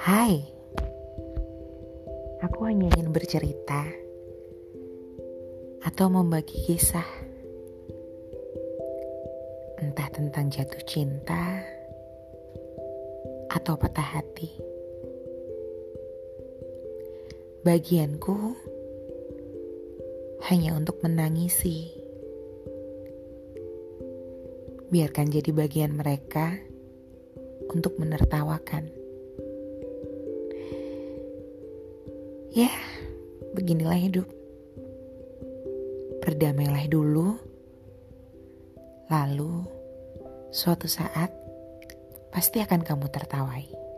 Hai, aku hanya ingin bercerita atau membagi kisah, entah tentang jatuh cinta atau patah hati. Bagianku hanya untuk menangisi. Biarkan jadi bagian mereka untuk menertawakan. Ya, beginilah hidup. Berdamailah dulu, lalu suatu saat pasti akan kamu tertawai.